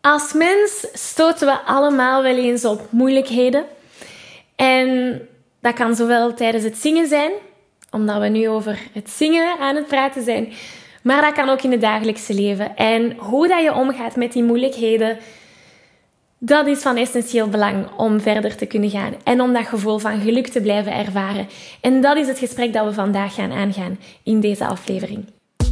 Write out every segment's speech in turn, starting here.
Als mens stoten we allemaal wel eens op moeilijkheden. En dat kan zowel tijdens het zingen zijn, omdat we nu over het zingen aan het praten zijn, maar dat kan ook in het dagelijkse leven. En hoe dat je omgaat met die moeilijkheden, dat is van essentieel belang om verder te kunnen gaan en om dat gevoel van geluk te blijven ervaren. En dat is het gesprek dat we vandaag gaan aangaan in deze aflevering.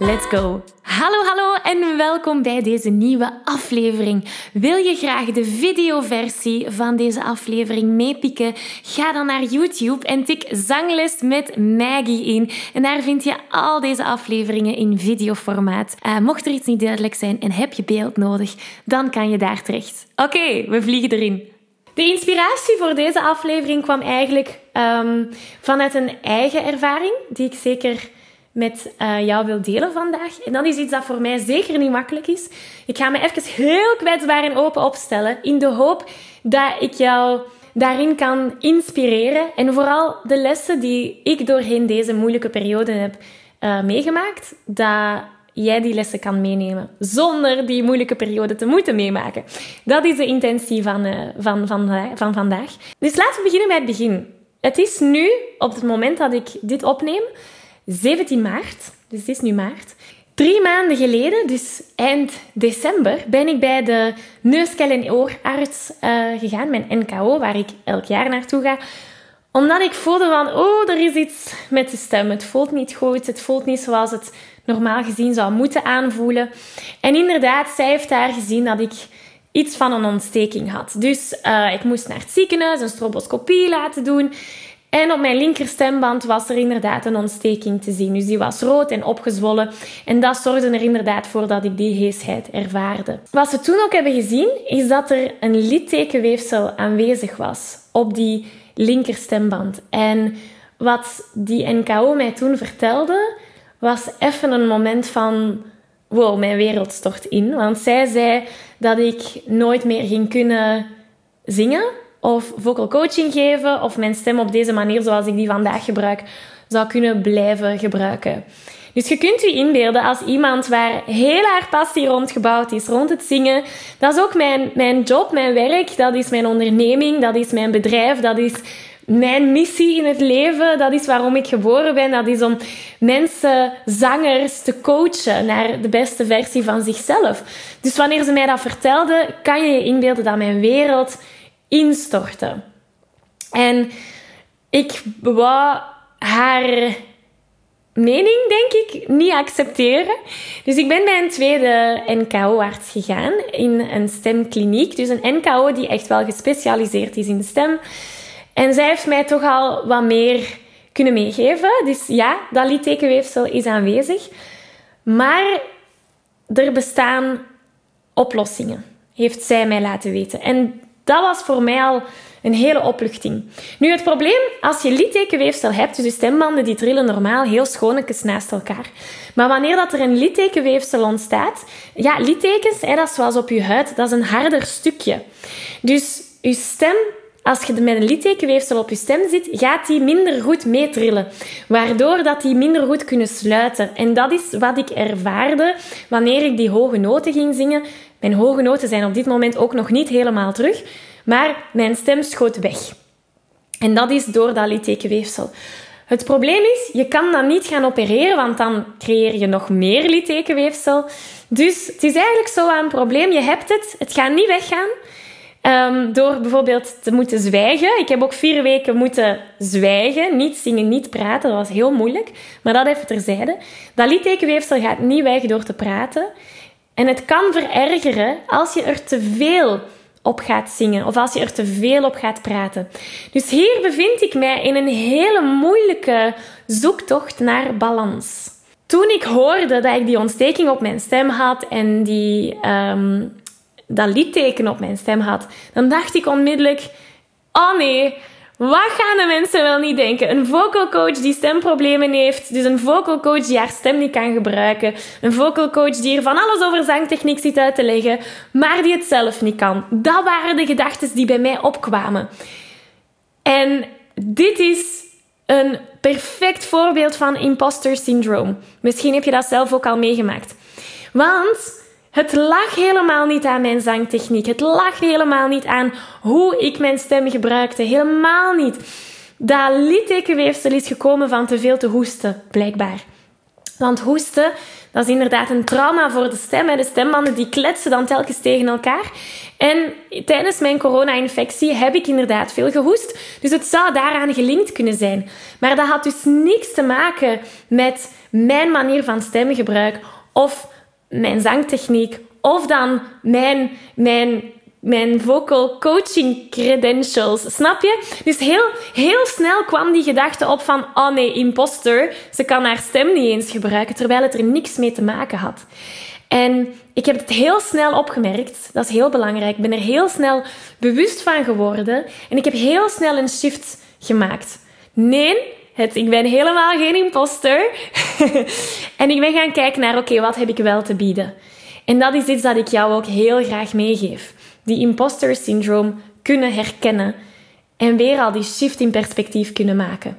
Let's go! Hallo, hallo en welkom bij deze nieuwe aflevering. Wil je graag de videoversie van deze aflevering meepikken? Ga dan naar YouTube en tik Zangles met Maggie in. En daar vind je al deze afleveringen in videoformaat. Uh, mocht er iets niet duidelijk zijn en heb je beeld nodig, dan kan je daar terecht. Oké, we vliegen erin. De inspiratie voor deze aflevering kwam eigenlijk um, vanuit een eigen ervaring, die ik zeker met uh, jou wil delen vandaag. En dat is iets dat voor mij zeker niet makkelijk is. Ik ga me even heel kwetsbaar en open opstellen, in de hoop dat ik jou daarin kan inspireren. En vooral de lessen die ik doorheen deze moeilijke periode heb uh, meegemaakt, dat jij die lessen kan meenemen zonder die moeilijke periode te moeten meemaken. Dat is de intentie van, uh, van, van, van vandaag. Dus laten we beginnen bij het begin. Het is nu, op het moment dat ik dit opneem, 17 maart. Dus het is nu maart. Drie maanden geleden, dus eind december, ben ik bij de neuskel- en oorarts uh, gegaan, mijn NKO, waar ik elk jaar naartoe ga. Omdat ik voelde van, oh, er is iets met de stem. Het voelt niet goed, het voelt niet zoals het normaal gezien zou moeten aanvoelen. En inderdaad, zij heeft daar gezien dat ik iets van een ontsteking had. Dus uh, ik moest naar het ziekenhuis, een stroboscopie laten doen. En op mijn linkerstemband was er inderdaad een ontsteking te zien. Dus die was rood en opgezwollen. En dat zorgde er inderdaad voor dat ik die heesheid ervaarde. Wat we toen ook hebben gezien, is dat er een littekenweefsel aanwezig was op die linkerstemband. En wat die NKO mij toen vertelde, was even een moment van... Wow, mijn wereld stort in. Want zij zei dat ik nooit meer ging kunnen zingen of vocal coaching geven of mijn stem op deze manier zoals ik die vandaag gebruik zou kunnen blijven gebruiken. Dus je kunt je inbeelden als iemand waar heel haar passie rond gebouwd is, rond het zingen. Dat is ook mijn, mijn job, mijn werk, dat is mijn onderneming, dat is mijn bedrijf, dat is mijn missie in het leven. Dat is waarom ik geboren ben. Dat is om mensen, zangers, te coachen naar de beste versie van zichzelf. Dus wanneer ze mij dat vertelde, kan je je inbeelden dat mijn wereld instorten. En ik wou haar mening, denk ik, niet accepteren. Dus ik ben bij een tweede NKO-arts gegaan in een stemkliniek. Dus een NKO die echt wel gespecialiseerd is in stem. En zij heeft mij toch al wat meer kunnen meegeven. Dus ja, dat littekenweefsel is aanwezig. Maar er bestaan oplossingen, heeft zij mij laten weten. En dat was voor mij al een hele opluchting. Nu, het probleem, als je littekenweefsel hebt, dus je stembanden die trillen normaal heel schoonetjes naast elkaar. Maar wanneer dat er een littekenweefsel ontstaat, ja, littekens, hè, dat is zoals op je huid, dat is een harder stukje. Dus je stem als je met een littekenweefsel op je stem zit, gaat die minder goed meetrillen. Waardoor dat die minder goed kunnen sluiten. En dat is wat ik ervaarde wanneer ik die hoge noten ging zingen. Mijn hoge noten zijn op dit moment ook nog niet helemaal terug, maar mijn stem schoot weg. En dat is door dat littekenweefsel. Het probleem is, je kan dat niet gaan opereren, want dan creëer je nog meer littekenweefsel. Dus het is eigenlijk zo een probleem. Je hebt het, het gaat niet weggaan. Ehm, door bijvoorbeeld te moeten zwijgen. Ik heb ook vier weken moeten zwijgen. Niet zingen, niet praten. Dat was heel moeilijk. Maar dat even terzijde. Dat littekenweefsel gaat niet weg door te praten. En het kan verergeren als je er te veel op gaat zingen of als je er te veel op gaat praten. Dus hier bevind ik mij in een hele moeilijke zoektocht naar balans. Toen ik hoorde dat ik die ontsteking op mijn stem had en die, um, dat liedteken op mijn stem had, dan dacht ik onmiddellijk: oh nee, wat gaan de mensen wel niet denken? Een vocal coach die stemproblemen heeft, dus een vocal coach die haar stem niet kan gebruiken, een vocal coach die er van alles over zangtechniek zit uit te leggen, maar die het zelf niet kan. Dat waren de gedachten die bij mij opkwamen. En dit is een perfect voorbeeld van imposter syndroom. Misschien heb je dat zelf ook al meegemaakt. Want het lag helemaal niet aan mijn zangtechniek. Het lag helemaal niet aan hoe ik mijn stem gebruikte. Helemaal niet. Dat littekenweefsel is gekomen van te veel te hoesten, blijkbaar. Want hoesten, dat is inderdaad een trauma voor de stem. De stembanden die kletsen dan telkens tegen elkaar. En tijdens mijn corona-infectie heb ik inderdaad veel gehoest. Dus het zou daaraan gelinkt kunnen zijn. Maar dat had dus niks te maken met mijn manier van stemgebruik of mijn zangtechniek of dan mijn, mijn, mijn vocal coaching credentials. Snap je? Dus heel, heel snel kwam die gedachte op van, oh nee, imposter, ze kan haar stem niet eens gebruiken, terwijl het er niks mee te maken had. En ik heb het heel snel opgemerkt. Dat is heel belangrijk. Ik ben er heel snel bewust van geworden. En ik heb heel snel een shift gemaakt. Nee, het, ik ben helemaal geen imposter. en ik ben gaan kijken naar, oké, wat heb ik wel te bieden? En dat is iets dat ik jou ook heel graag meegeef. Die imposter syndroom kunnen herkennen en weer al die shift in perspectief kunnen maken.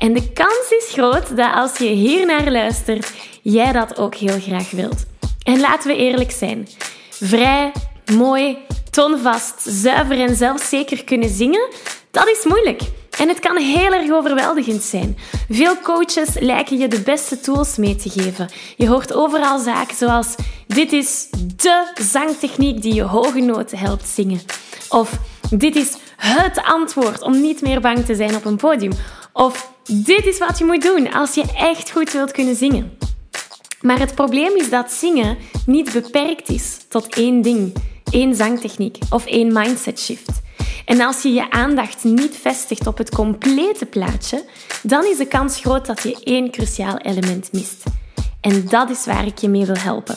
En de kans is groot dat als je hier naar luistert, jij dat ook heel graag wilt. En laten we eerlijk zijn. Vrij, mooi, tonvast, zuiver en zelfzeker kunnen zingen, dat is moeilijk. En het kan heel erg overweldigend zijn. Veel coaches lijken je de beste tools mee te geven. Je hoort overal zaken zoals: dit is de zangtechniek die je hoge noten helpt zingen. Of dit is het antwoord om niet meer bang te zijn op een podium. Of dit is wat je moet doen als je echt goed wilt kunnen zingen. Maar het probleem is dat zingen niet beperkt is tot één ding, één zangtechniek of één mindset shift. En als je je aandacht niet vestigt op het complete plaatje, dan is de kans groot dat je één cruciaal element mist. En dat is waar ik je mee wil helpen.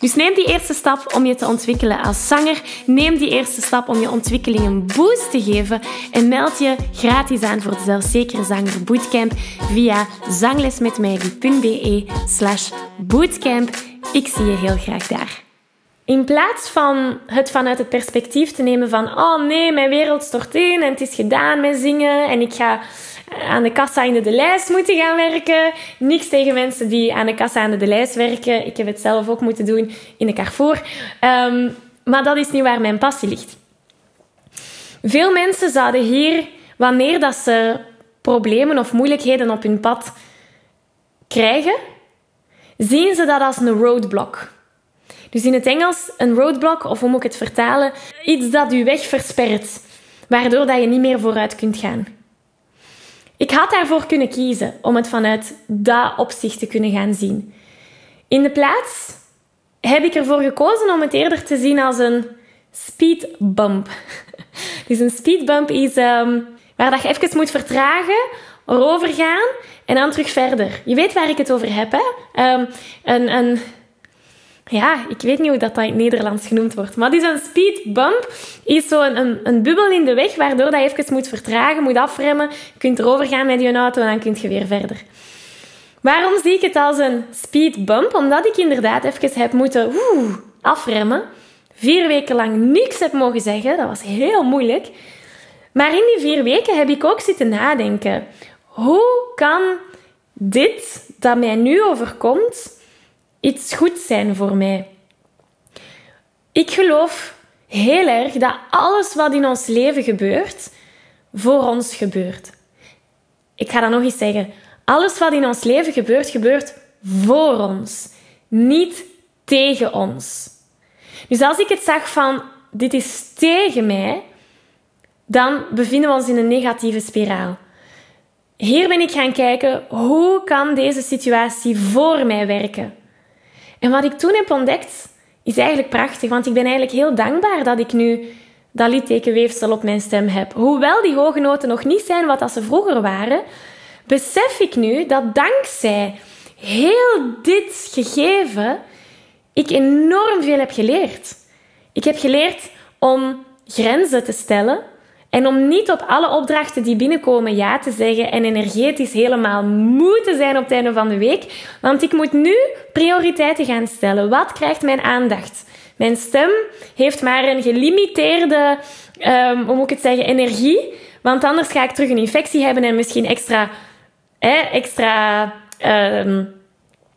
Dus neem die eerste stap om je te ontwikkelen als zanger. Neem die eerste stap om je ontwikkeling een boost te geven. En meld je gratis aan voor de Zelfzekere Zanger Bootcamp via zanglesmetmaggie.be slash bootcamp. Ik zie je heel graag daar. In plaats van het vanuit het perspectief te nemen van oh nee, mijn wereld stort in en het is gedaan met zingen en ik ga aan de kassa in de lijst moeten gaan werken. Niks tegen mensen die aan de kassa aan de lijst werken. Ik heb het zelf ook moeten doen in de Carrefour. Ehm, maar dat is niet waar mijn passie ligt. Veel mensen zouden hier, wanneer dat ze problemen of moeilijkheden op hun pad krijgen, zien ze dat als een roadblock. Dus in het Engels een roadblock, of hoe moet ik het vertalen? Iets dat je weg verspert, waardoor dat je niet meer vooruit kunt gaan. Ik had daarvoor kunnen kiezen om het vanuit dat opzicht te kunnen gaan zien. In de plaats heb ik ervoor gekozen om het eerder te zien als een speed bump. Dus een speed bump is um, waar dat je even moet vertragen, erover gaan en dan terug verder. Je weet waar ik het over heb, hè? Um, een, een ja, ik weet niet hoe dat, in het Nederlands genoemd wordt. Maar die is een speed bump. Is zo een, een, bubbel in de weg, waardoor dat je even moet vertragen, moet afremmen. Je kunt erover gaan met je auto en dan kun je weer verder. Waarom zie ik het als een speed bump? Omdat ik inderdaad even heb moeten afremmen. Vier weken lang niks heb mogen zeggen. Dat was heel moeilijk. Maar in die vier weken heb ik ook zitten nadenken. Hoe kan dit dat mij nu overkomt iets goed zijn voor mij. Ik geloof heel erg dat alles wat in ons leven gebeurt, voor ons gebeurt. Ik ga dat nog eens zeggen. Alles wat in ons leven gebeurt, gebeurt voor ons, niet tegen ons. Dus als ik het zag van dit is tegen mij, dan bevinden we ons in een negatieve spiraal. Hier ben ik gaan kijken, hoe kan deze situatie voor mij werken? En wat ik toen heb ontdekt, is eigenlijk prachtig. Want ik ben eigenlijk heel dankbaar dat ik nu dat littekenweefsel op mijn stem heb. Hoewel die hoge noten nog niet zijn wat ze vroeger waren, besef ik nu dat dankzij heel dit gegeven ik enorm veel heb geleerd. Ik heb geleerd om grenzen te stellen en om niet op alle opdrachten die binnenkomen ja te zeggen en energetisch helemaal moe te zijn op het einde van de week. Want ik moet nu prioriteiten gaan stellen. Wat krijgt mijn aandacht? Mijn stem heeft maar een gelimiteerde, um, hoe moet ik het zeggen, energie. Want anders ga ik terug een infectie hebben en misschien extra, extra um,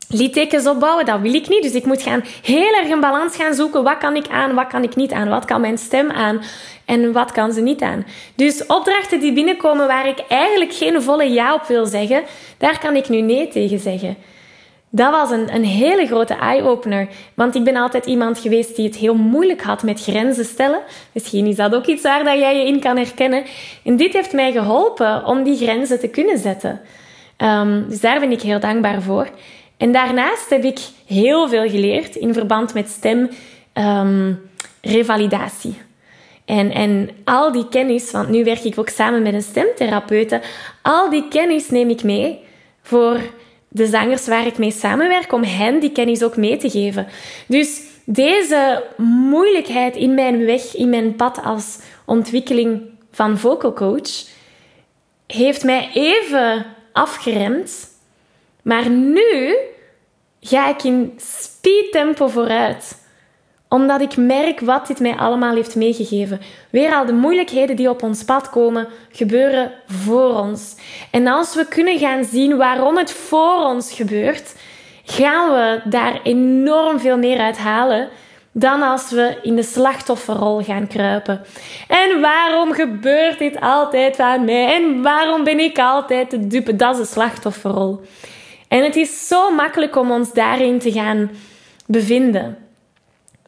littekens opbouwen. Dat wil ik niet. Dus ik moet gaan heel erg een balans gaan zoeken. Wat kan ik aan, wat kan ik niet aan? Wat kan mijn stem aan? En wat kan ze niet aan? Dus opdrachten die binnenkomen waar ik eigenlijk geen volle ja op wil zeggen, daar kan ik nu nee tegen zeggen. Dat was een, een hele grote eye-opener. Want ik ben altijd iemand geweest die het heel moeilijk had met grenzen stellen. Misschien is dat ook iets waar dat jij je in kan herkennen. En dit heeft mij geholpen om die grenzen te kunnen zetten. Um, dus daar ben ik heel dankbaar voor. En daarnaast heb ik heel veel geleerd in verband met stem um, revalidatie. En, en al die kennis, want nu werk ik ook samen met een stemtherapeute, al die kennis neem ik mee voor de zangers waar ik mee samenwerk, om hen die kennis ook mee te geven. Dus deze moeilijkheid in mijn weg, in mijn pad als ontwikkeling van vocal coach, heeft mij even afgeremd. Maar nu ga ik in speed tempo vooruit omdat ik merk wat dit mij allemaal heeft meegegeven. Weer al de moeilijkheden die op ons pad komen, gebeuren voor ons. En als we kunnen gaan zien waarom het voor ons gebeurt, gaan we daar enorm veel meer uit halen dan als we in de slachtofferrol gaan kruipen. En waarom gebeurt dit altijd aan mij? En waarom ben ik altijd de dupe? Dat is de slachtofferrol. En het is zo makkelijk om ons daarin te gaan bevinden.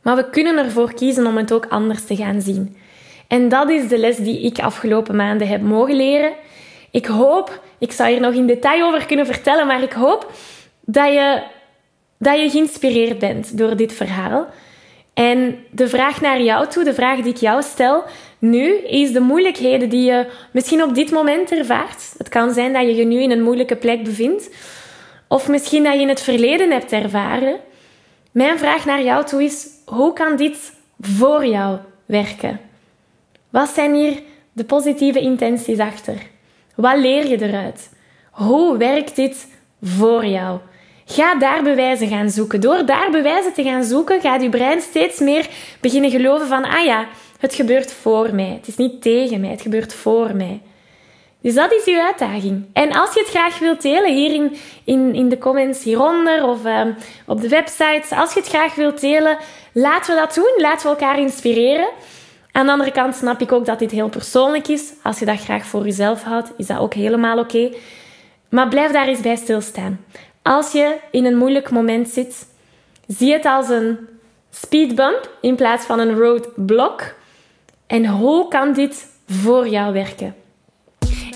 Maar we kunnen ervoor kiezen om het ook anders te gaan zien. En dat is de les die ik afgelopen maanden heb mogen leren. Ik hoop, ik zou hier nog in detail over kunnen vertellen, maar ik hoop dat je, dat je geïnspireerd bent door dit verhaal. En de vraag naar jou toe, de vraag die ik jou stel nu, is de moeilijkheden die je misschien op dit moment ervaart. Het kan zijn dat je je nu in een moeilijke plek bevindt. Of misschien dat je in het verleden hebt ervaren. Mijn vraag naar jou toe is: hoe kan dit voor jou werken? Wat zijn hier de positieve intenties achter? Wat leer je eruit? Hoe werkt dit voor jou? Ga daar bewijzen gaan zoeken. Door daar bewijzen te gaan zoeken, gaat je brein steeds meer beginnen geloven van, ah ja, het gebeurt voor mij. Het is niet tegen mij, het gebeurt voor mij. Dus dat is uw uitdaging. En als je het graag wilt delen, hier in, in, in de comments hieronder of um, op de website, als je het graag wilt delen, laten we dat doen. Laten we elkaar inspireren. Aan de andere kant snap ik ook dat dit heel persoonlijk is. Als je dat graag voor jezelf houdt, is dat ook helemaal oké. Maar blijf daar eens bij stilstaan. Als je in een moeilijk moment zit, zie het als een speedbump in plaats van een roadblock. En hoe kan dit voor jou werken?